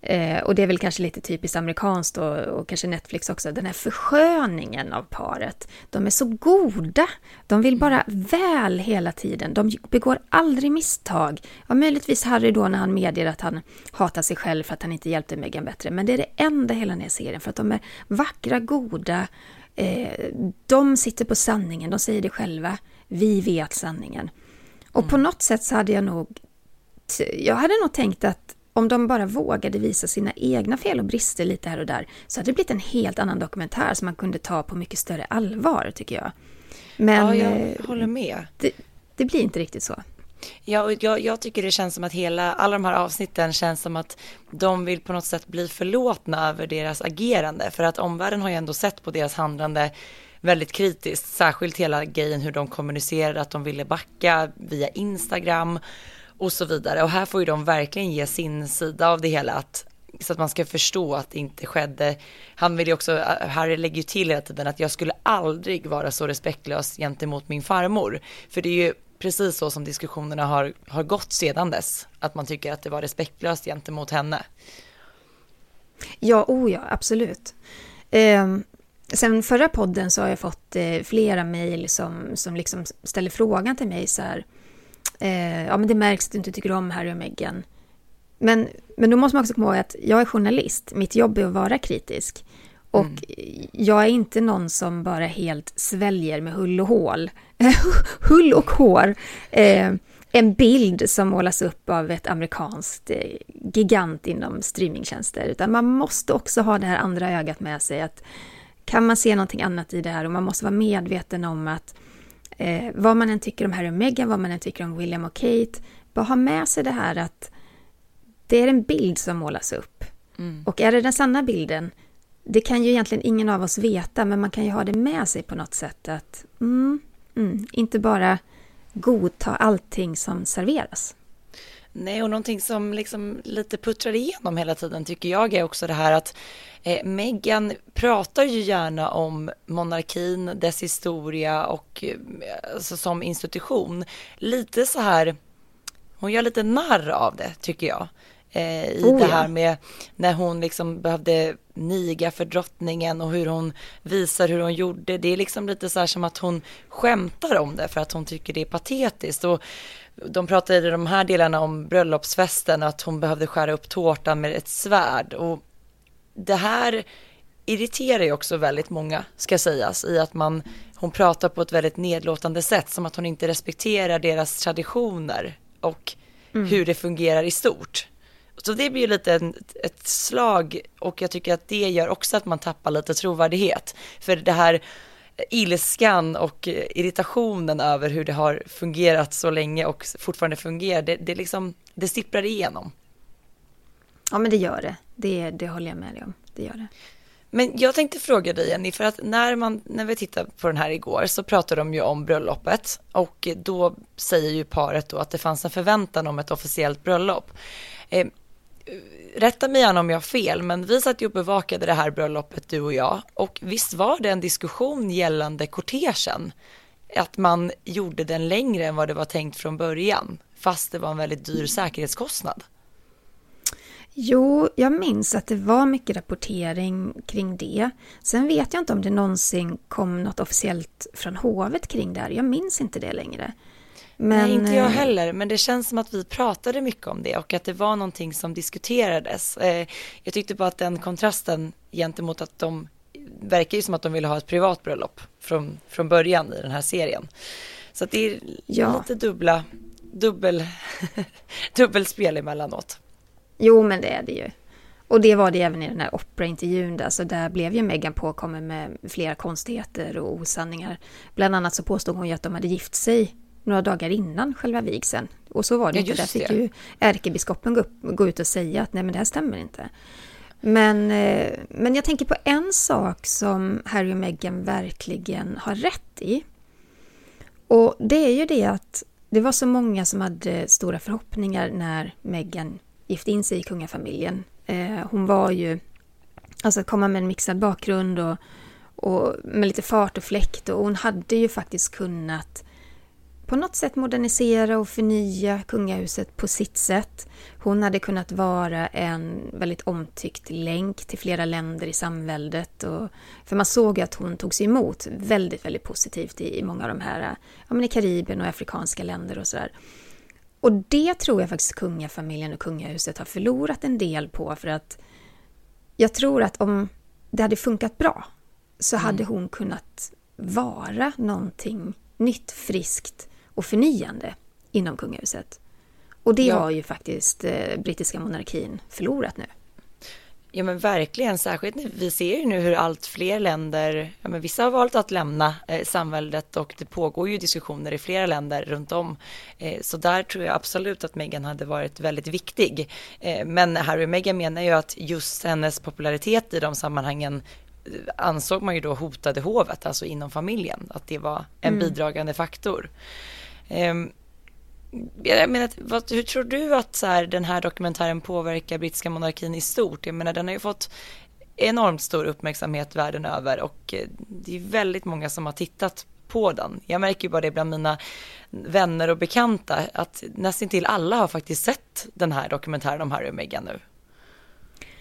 Eh, och det är väl kanske lite typiskt amerikanskt och, och, kanske Netflix också, den här försköningen av paret. De är så goda, de vill bara väl hela tiden, de begår aldrig misstag. Ja, möjligtvis Harry då när han medger att han hatar sig själv för att han inte hjälpte Meghan bättre, men det är det enda hela den här serien, för att de är vackra, goda, eh, de sitter på sanningen, de säger det själva, vi vet sanningen. Och mm. på något sätt så hade jag nog, jag hade nog tänkt att om de bara vågade visa sina egna fel och brister lite här och där så hade det blivit en helt annan dokumentär som man kunde ta på mycket större allvar tycker jag. Men ja, jag eh, håller med. Det, det blir inte riktigt så. Ja, jag, jag, tycker det känns som att hela, alla de här avsnitten känns som att de vill på något sätt bli förlåtna över deras agerande. För att omvärlden har ju ändå sett på deras handlande väldigt kritiskt, särskilt hela grejen hur de kommunicerade att de ville backa via Instagram och så vidare. Och här får ju de verkligen ge sin sida av det hela, att, så att man ska förstå att det inte skedde. Han vill ju också, eh, Harry lägger ju till hela tiden att jag skulle aldrig vara så respektlös gentemot min farmor. För det är ju precis så som diskussionerna har, har gått sedan dess, att man tycker att det var respektlöst gentemot henne. Ja, oh ja, absolut. Eh, sen förra podden så har jag fått eh, flera mejl som, som liksom ställer frågan till mig så här, eh, ja men det märks att du inte tycker om Harry och Meghan. Men, men då måste man också komma ihåg att jag är journalist, mitt jobb är att vara kritisk. Och mm. jag är inte någon som bara helt sväljer med hull och hål, hull och hår, eh, en bild som målas upp av ett amerikanskt eh, gigant inom streamingtjänster. Utan man måste också ha det här andra ögat med sig. att Kan man se någonting annat i det här och man måste vara medveten om att eh, vad man än tycker om Harry och Meghan, vad man än tycker om William och Kate, bara ha med sig det här att det är en bild som målas upp. Mm. Och är det den sanna bilden, det kan ju egentligen ingen av oss veta, men man kan ju ha det med sig på något sätt att mm, mm, inte bara godta allting som serveras. Nej, och någonting som liksom lite puttrar igenom hela tiden tycker jag är också det här att eh, Meghan pratar ju gärna om monarkin, dess historia och eh, alltså, som institution. Lite så här, hon gör lite narr av det tycker jag. Eh, I oh, det här ja. med när hon liksom behövde niga för drottningen och hur hon visar hur hon gjorde. Det är liksom lite så här som att hon skämtar om det för att hon tycker det är patetiskt. Och de pratade i de här delarna om bröllopsfesten, att hon behövde skära upp tårtan med ett svärd. Och det här irriterar ju också väldigt många, ska sägas, i att man, hon pratar på ett väldigt nedlåtande sätt, som att hon inte respekterar deras traditioner och mm. hur det fungerar i stort. Så det blir ju lite en, ett slag och jag tycker att det gör också att man tappar lite trovärdighet. För det här ilskan och irritationen över hur det har fungerat så länge och fortfarande fungerar, det, det, liksom, det sipprar igenom. Ja, men det gör det. det. Det håller jag med dig om. Det gör det. Men jag tänkte fråga dig Jenny, för att när, man, när vi tittade på den här igår så pratade de ju om bröllopet och då säger ju paret då att det fanns en förväntan om ett officiellt bröllop. Eh, rätta mig gärna om jag har fel, men vi satt ju och bevakade det här bröllopet, du och jag, och visst var det en diskussion gällande kortegen? Att man gjorde den längre än vad det var tänkt från början, fast det var en väldigt dyr säkerhetskostnad. Jo, jag minns att det var mycket rapportering kring det. Sen vet jag inte om det någonsin kom något officiellt från hovet kring det här. Jag minns inte det längre. Men... Nej, inte jag eh, heller, men det känns som att vi pratade mycket om det och att det var någonting som diskuterades. Eh, jag tyckte bara att den kontrasten gentemot att de verkar ju som att de ville ha ett privat bröllop från, från början i den här serien. Så att det är ja. lite dubbla, dubbel, dubbelspel emellanåt. Jo, men det är det ju. Och det var det även i den här Oprah-intervjun där, så där blev ju Meghan påkommen med flera konstigheter och osanningar. Bland annat så påstod hon ju att de hade gift sig några dagar innan själva vigseln. Och så var det Ja, inte. Där fick det. ju ärkebiskopen gå, upp, gå ut och säga att nej men det här stämmer inte. Men, eh, men jag tänker på en sak som Harry och Meghan verkligen har rätt i. Och det är ju det att det var så många som hade stora förhoppningar när Meghan gifte in sig i kungafamiljen. Eh, hon var ju, alltså att komma med en mixad bakgrund och, och med lite fart och fläkt och hon hade ju faktiskt kunnat på något sätt modernisera och förnya kungahuset på sitt sätt. Hon hade kunnat vara en väldigt omtyckt länk till flera länder i samväldet. Och, för man såg att hon togs emot väldigt, väldigt positivt i, i många av de här, ja men i Karibien och afrikanska länder och sådär. Och det tror jag faktiskt kungafamiljen och kungahuset har förlorat en del på för att jag tror att om det hade funkat bra så hade hon kunnat vara någonting nytt, friskt och förnyande inom kungahuset. Och det Ja. har ju faktiskt eh, brittiska monarkin förlorat nu. Ja men verkligen, särskilt när vi ser ju nu hur allt fler länder, ja men vissa har valt att lämna eh, samväldet och det pågår ju diskussioner i flera länder runt om. Eh, så där tror jag absolut att Meghan hade varit väldigt viktig. Eh, men Harry och Meghan menar ju att just hennes popularitet i de sammanhangen eh, ansåg man ju då hotade hovet, alltså inom familjen, att det var en bidragande faktor. Ehm, jag menar, vad, hur tror du att så här, den här dokumentären påverkar brittiska monarkin i stort? Jag menar, den har ju fått enormt stor uppmärksamhet världen över och eh, det är väldigt många som har tittat på den. Jag märker ju bara det bland mina vänner och bekanta att nästan till alla har faktiskt sett den här dokumentären om Harry och Meghan nu.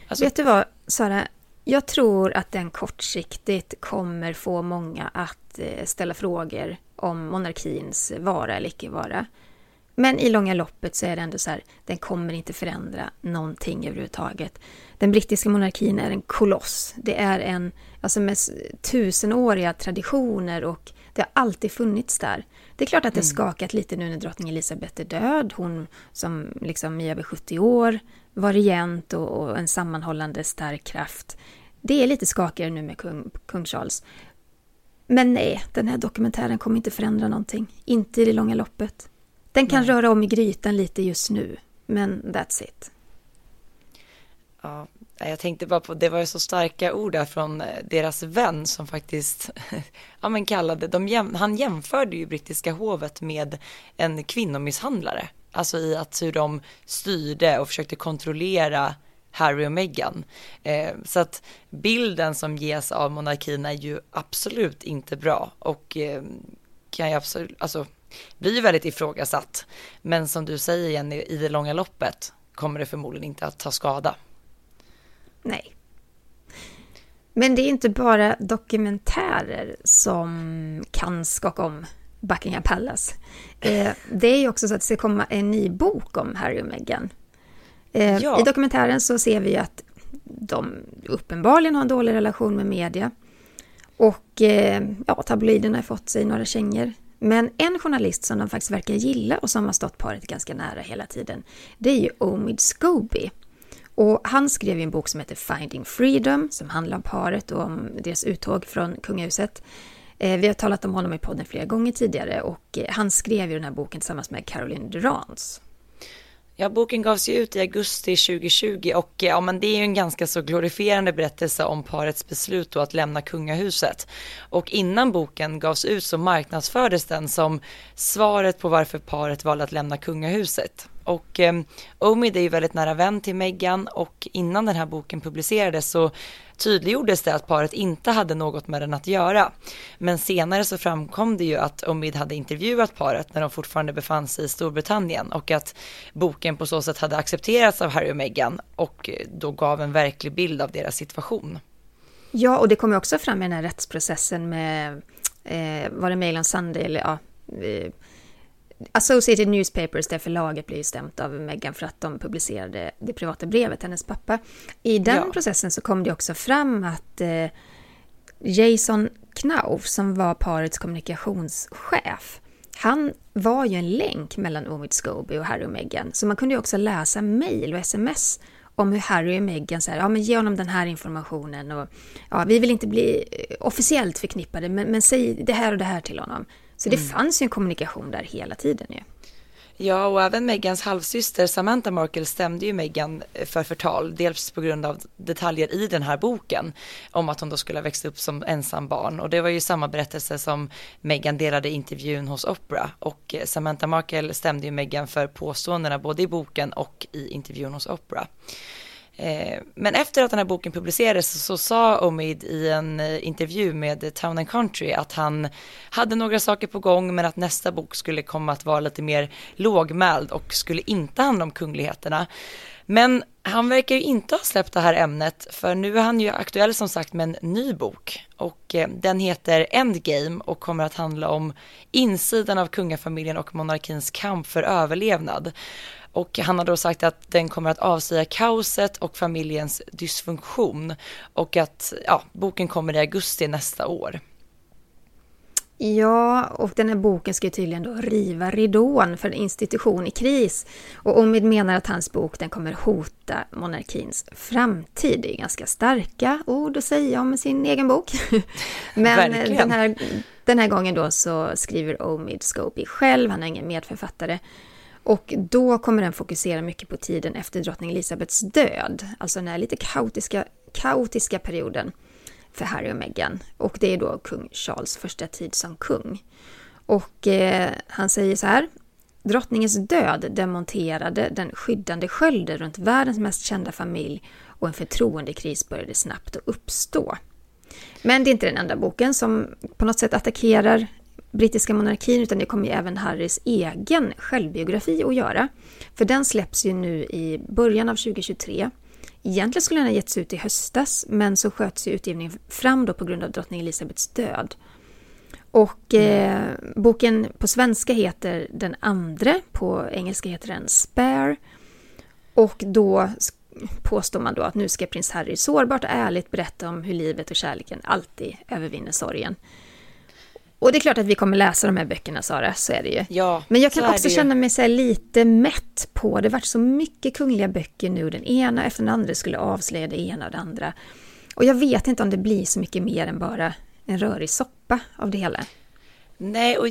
Alltså, Vet du vad, Sara? Jag tror att den kortsiktigt kommer få många att eh, ställa frågor om monarkins vara eller icke vara. Men i långa loppet så är det ändå så här, den kommer inte förändra någonting överhuvudtaget. Den brittiska monarkin är en koloss. Det är en, alltså med tusenåriga traditioner och det har alltid funnits där. Det är klart att det har skakat lite nu när drottning Elizabeth är död. Hon som liksom i över 70 år var regent och, och en sammanhållande stark kraft. Det är lite skakigare nu med kung, kung Charles. Men nej, den här dokumentären kommer inte förändra någonting. Inte i det långa loppet. Den kan röra om i grytan lite just nu, men that's it. Ja, jag tänkte bara på, det var ju så starka ord där från eh, deras vän som faktiskt, ja men kallade, de han jämförde ju brittiska hovet med en kvinnomisshandlare. Alltså i att hur de styrde och försökte kontrollera Harry och Meghan. Eh, så att bilden som ges av monarkin är ju absolut inte bra och eh, kan ju absolut, alltså blir ju väldigt ifrågasatt. Men som du säger Jenny, i det långa loppet kommer det förmodligen inte att ta skada. Nej. Men det är inte bara dokumentärer som kan skaka om Buckingham Palace. Eh, det är ju också så att det ska komma en ny bok om Harry och Meghan. Eh, Ja. I dokumentären så ser vi ju att de uppenbarligen har en dålig relation med media. Och eh, ja, tabloiderna har fått sig några kängor. Men en journalist som de faktiskt verkar gilla och som har stått paret ganska nära hela tiden, det är ju Omid Scobie. Och han skrev ju en bok som heter Finding Freedom, som handlar om paret och om deras uttåg från kungahuset. Eh, vi har talat om honom i podden flera gånger tidigare och eh, han skrev ju den här boken tillsammans med Caroline Durans. Ja, boken gavs ju ut i augusti 2020 och eh, ja, men det är ju en ganska så glorifierande berättelse om parets beslut då att lämna kungahuset. Och innan boken gavs ut så marknadsfördes den som svaret på varför paret valde att lämna kungahuset. Och eh, Omid är ju väldigt nära vän till Meghan och innan den här boken publicerades så tydliggjordes det att paret inte hade något med den att göra. Men senare så framkom det ju att Omid hade intervjuat paret när de fortfarande befann sig i Storbritannien och att boken på så sätt hade accepterats av Harry och Meghan och då gav en verklig bild av deras situation. Ja, och det kom ju också fram i den här rättsprocessen med, eh, var det Mail on Sunday eller ja, eh, Associated Newspapers, där förlaget blev ju stämt av Meghan för att de publicerade det privata brevet hennes pappa. I den Ja. processen så kom det också fram att eh, Jason Knauf, som var parets kommunikationschef, han var ju en länk mellan Omid Scobie och Harry och Meghan. Så man kunde ju också läsa mejl och sms om hur Harry och Meghan säger, ja men ge honom den här informationen och ja, vi vill inte bli eh, officiellt förknippade, men, men säg det här och det här till honom. Så det mm. fanns ju en kommunikation där hela tiden ju. Ja, och även Megans halvsyster Samantha Markle stämde ju Meghan för förtal, dels på grund av detaljer i den här boken om att hon då skulle ha växt upp som ensam barn och det var ju samma berättelse som Meghan delade i intervjun hos Oprah och Samantha Markle stämde ju Meghan för påståendena både i boken och i intervjun hos Oprah. Eh, men efter att den här boken publicerades så sa Omid i en eh, intervju med Town and Country att han hade några saker på gång men att nästa bok skulle komma att vara lite mer lågmäld och skulle inte handla om kungligheterna. Men han verkar ju inte ha släppt det här ämnet för nu är han ju aktuell som sagt med en ny bok och eh, den heter Endgame och kommer att handla om insidan av kungafamiljen och monarkins kamp för överlevnad. Och han har då sagt att den kommer att avslöja kaoset och familjens dysfunktion och att ja, boken kommer i augusti nästa år. Ja, och den här boken ska tydligen då riva ridån för en institution i kris. Och Omid menar att hans bok den kommer hota monarkins framtid. Det är ganska starka ord att säga om sin egen bok. Men den här, den här gången då så skriver Omid Scopey själv, han är ingen medförfattare. Och då kommer den fokusera mycket på tiden efter drottning Elisabeths död, alltså den här lite kaotiska, kaotiska perioden för Harry och Meghan. Och det är då kung Charles första tid som kung. Och eh, han säger så här. Drottningens död demonterade den skyddande skölden runt världens mest kända familj och en förtroendekris började snabbt att uppstå. Men det är inte den enda boken som på något sätt attackerar brittiska monarkin utan det kommer ju även Harrys egen självbiografi att göra. För den släpps ju nu i början av 2023. Egentligen skulle den ha getts ut i höstas men så sköts ju utgivningen fram då på grund av drottning Elisabeths död. Och eh, boken på svenska heter Den andre, på engelska heter den Spare. Och då påstår man då att nu ska prins Harry sårbart och ärligt berätta om hur livet och kärleken alltid övervinner sorgen. Och det är klart att vi kommer läsa de här böckerna Sara, så är det ju. Ja, Men jag kan också känna mig så lite mätt på, det vart så mycket kungliga böcker nu, den ena efter den andra skulle avslöja det ena och det andra. Och jag vet inte om det blir så mycket mer än bara en rörig soppa av det hela. Nej, och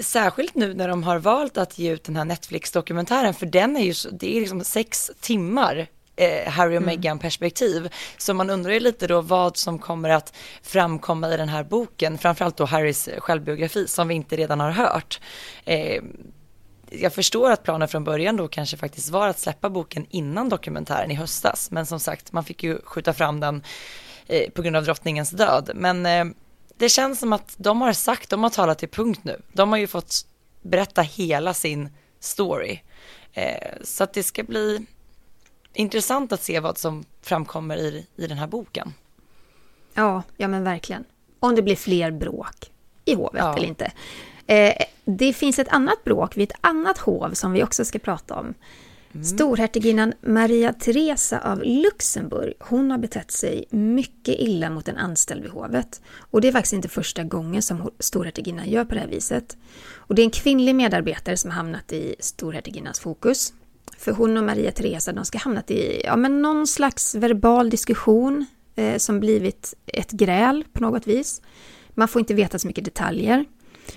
särskilt nu när de har valt att ge ut den här Netflix-dokumentären, för den är ju det är liksom sex timmar eh, Harry och mm. Meghan perspektiv. Så man undrar ju lite då vad som kommer att framkomma i den här boken, framförallt då Harrys självbiografi som vi inte redan har hört. Eh, jag förstår att planen från början då kanske faktiskt var att släppa boken innan dokumentären i höstas, men som sagt, man fick ju skjuta fram den eh, på grund av drottningens död. Men eh, det känns som att de har sagt, de har talat till punkt nu. De har ju fått berätta hela sin story. Eh, så att det ska bli intressant att se vad som framkommer i, i den här boken. Ja, ja men verkligen. Om det blir fler bråk i hovet ja. eller inte. Eh, det finns ett annat bråk vid ett annat hov som vi också ska prata om. Mm. Storhertiginnan Maria Teresa av Luxemburg, hon har betett sig mycket illa mot en anställd vid hovet. Och det är faktiskt inte första gången som storhertiginnan gör på det här viset. Och det är en kvinnlig medarbetare som har hamnat i storhertiginnans fokus. För hon och Maria Teresa, de ska hamnat i ja, men någon slags verbal diskussion eh, som blivit ett gräl på något vis. Man får inte veta så mycket detaljer.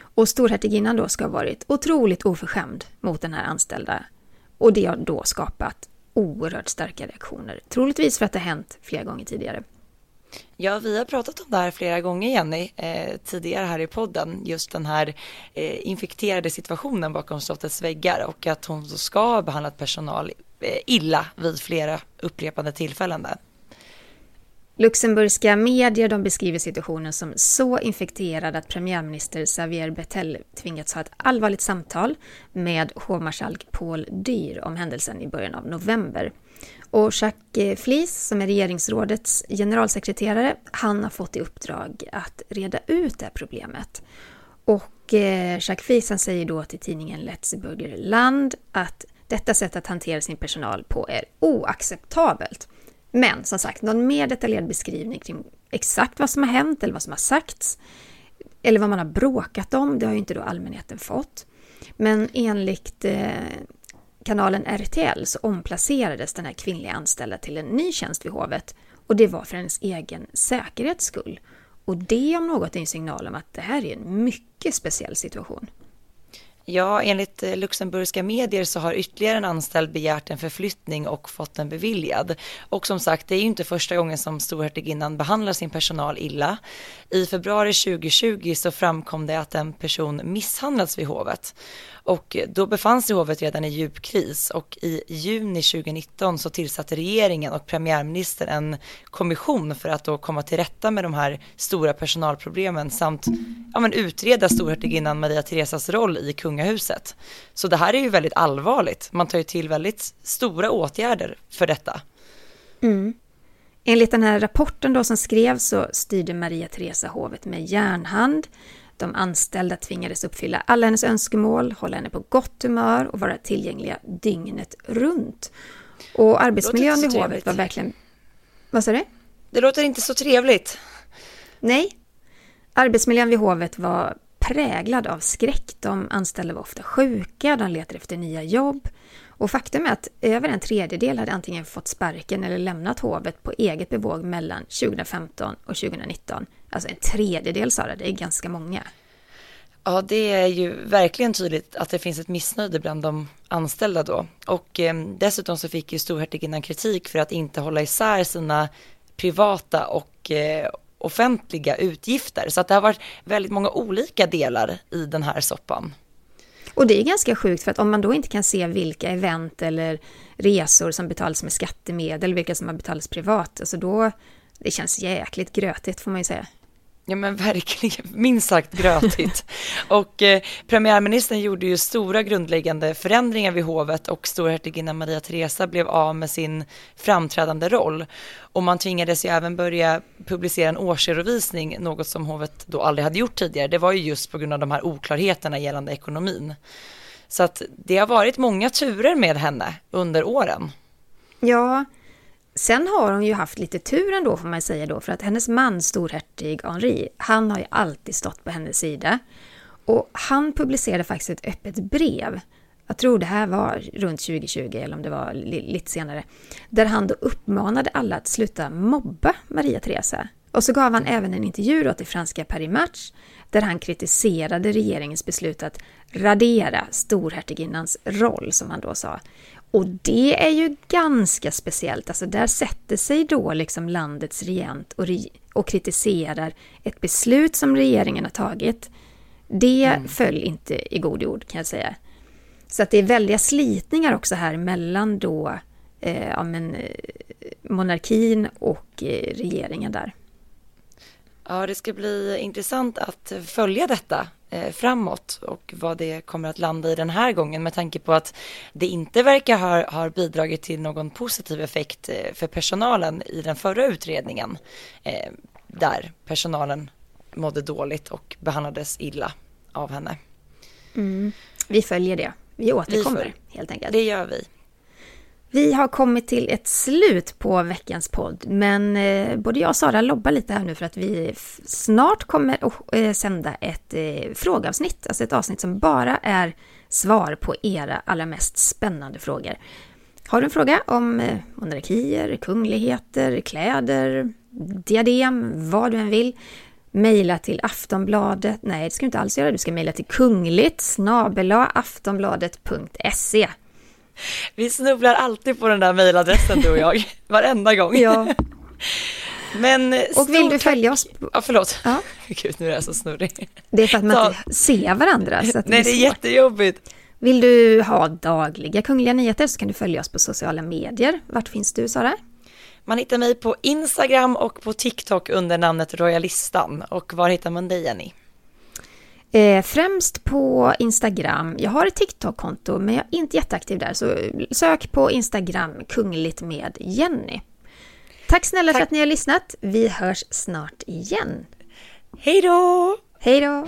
Och storhertiginnan då ska ha varit otroligt oförskämd mot den här anställda. Och det har då skapat oerhört starka reaktioner. Troligtvis för att det har hänt flera gånger tidigare. Ja, vi har pratat om det här flera gånger Jenny, eh, tidigare här i podden, just den här eh, infekterade situationen bakom slottets väggar och att hon ska ha behandlat personal eh, illa vid flera upprepade tillfällen där. Luxemburgska medier de beskriver situationen som så infekterad att premiärminister Xavier Bettel tvingats ha ett allvarligt samtal med hovmarskalk Paul Dyr om händelsen i början av november. Och Jacques Flis, som är regeringsrådets generalsekreterare, han har fått i uppdrag att reda ut det här problemet. Och eh, Jacques Flis han säger då till tidningen Let's Burger Land att detta sätt att hantera sin personal på är oacceptabelt. Men som sagt, någon mer detaljerad beskrivning kring exakt vad som har hänt eller vad som har sagts eller vad man har bråkat om, det har ju inte då allmänheten fått. Men enligt eh, kanalen RTL så omplacerades den här kvinnliga anställda till en ny tjänst vid hovet och det var för hennes egen säkerhets skull. Och det om något är en signal om att det här är en mycket speciell situation. Ja, enligt eh, luxemburgska medier så har ytterligare en anställd begärt en förflyttning och fått den beviljad. Och som sagt, det är ju inte första gången som storhertiginnan behandlar sin personal illa. I februari 2020 så framkom det att en person misshandlats vid hovet. Och då befann sig hovet redan i djup kris och i juni 2019 så tillsatte regeringen och premiärministern en kommission för att då komma till rätta med de här stora personalproblemen samt ja, men utreda storhertiginnan Maria Theresas roll i kungahuset. Så det här är ju väldigt allvarligt. Man tar ju till väldigt stora åtgärder för detta. Mm. Enligt den här rapporten då som skrevs så styrde Maria Teresa hovet med järnhand. De anställda tvingades uppfylla alla hennes önskemål, hålla henne på gott humör och vara tillgängliga dygnet runt. Och arbetsmiljön vid hovet var verkligen... Vad sa du? Det låter inte så trevligt. Nej. Arbetsmiljön vid hovet var präglad av skräck. De anställda var ofta sjuka, de letade efter nya jobb. Och faktum är att över en tredjedel hade antingen fått sparken eller lämnat hovet på eget bevåg mellan 2015 och 2019. Alltså en tredjedel Sara, det är ganska många. Ja, det är ju verkligen tydligt att det finns ett missnöje bland de anställda då. Och eh, dessutom så fick ju storhertiginnan kritik för att inte hålla isär sina privata och eh, offentliga utgifter. Så att det har varit väldigt många olika delar i den här soppan. Och det är ganska sjukt för att om man då inte kan se vilka event eller resor som betalas med skattemedel, vilka som har betalats privat, alltså då, det känns jäkligt grötigt får man ju säga. Ja men verkligen, minst sagt grötigt. och eh, premiärministern gjorde ju stora grundläggande förändringar vid hovet och storhertiginnan Maria Teresa blev av med sin framträdande roll. Och man tvingades ju även börja publicera en årsredovisning, något som hovet då aldrig hade gjort tidigare. Det var ju just på grund av de här oklarheterna gällande ekonomin. Så att det har varit många turer med henne under åren. Ja, Sen har hon ju haft lite tur ändå får man säga då, för att hennes man storhertig Henri, han har ju alltid stått på hennes sida. Och han publicerade faktiskt ett öppet brev, jag tror det här var runt 2020 eller om det var lite senare, där han då uppmanade alla att sluta mobba Maria Teresa. Och så gav han även en intervju då till franska Paris Match där han kritiserade regeringens beslut att radera storhertiginnans roll, som han då sa. Och det är ju ganska speciellt, alltså där sätter sig då liksom landets regent och, re och kritiserar ett beslut som regeringen har tagit. Det mm. föll inte i god jord kan jag säga. Så att det är väldiga slitningar också här mellan då eh, ja, men, eh, monarkin och eh, regeringen där. Ja, det ska bli intressant att följa detta framåt och vad det kommer att landa i den här gången med tanke på att det inte verkar ha, ha bidragit till någon positiv effekt eh, för personalen i den förra utredningen eh, där personalen mådde dåligt och behandlades illa av henne. Mm. Vi följer det. Vi återkommer vi helt enkelt. Det gör vi. Vi har kommit till ett slut på veckans podd, men eh, både jag och Sara lobbar lite här nu för att vi snart kommer att eh, sända ett eh, frågeavsnitt, alltså ett avsnitt som bara är svar på era allra mest spännande frågor. Har du en fråga om monarkier, kungligheter, kläder, diadem, vad du än vill, mejla till Aftonbladet. Nej, det ska du inte alls göra. Du ska mejla till kungligt snabela aftonbladet.se. Vi snubblar alltid på den där mejladressen du och jag, varenda gång. Ja. Men och vill du följa oss? Ja, förlåt. Ja. Gud, nu är jag så snurrig. Det är för att man inte ser varandra. Så att Nej, det är jättejobbigt. Vill du ha dagliga kungliga nyheter så kan du följa oss på sociala medier. Vart finns du, Sara? Man hittar mig på Instagram och på TikTok under namnet Royalistan. Och var hittar man dig, Jenny? Eh, främst på Instagram. Jag har ett TikTok-konto men jag är inte jätteaktiv där så sök på Instagram kungligt med Jenny. Tack snälla Tack. för att ni har lyssnat. Vi hörs snart igen. Hej då! Hej då!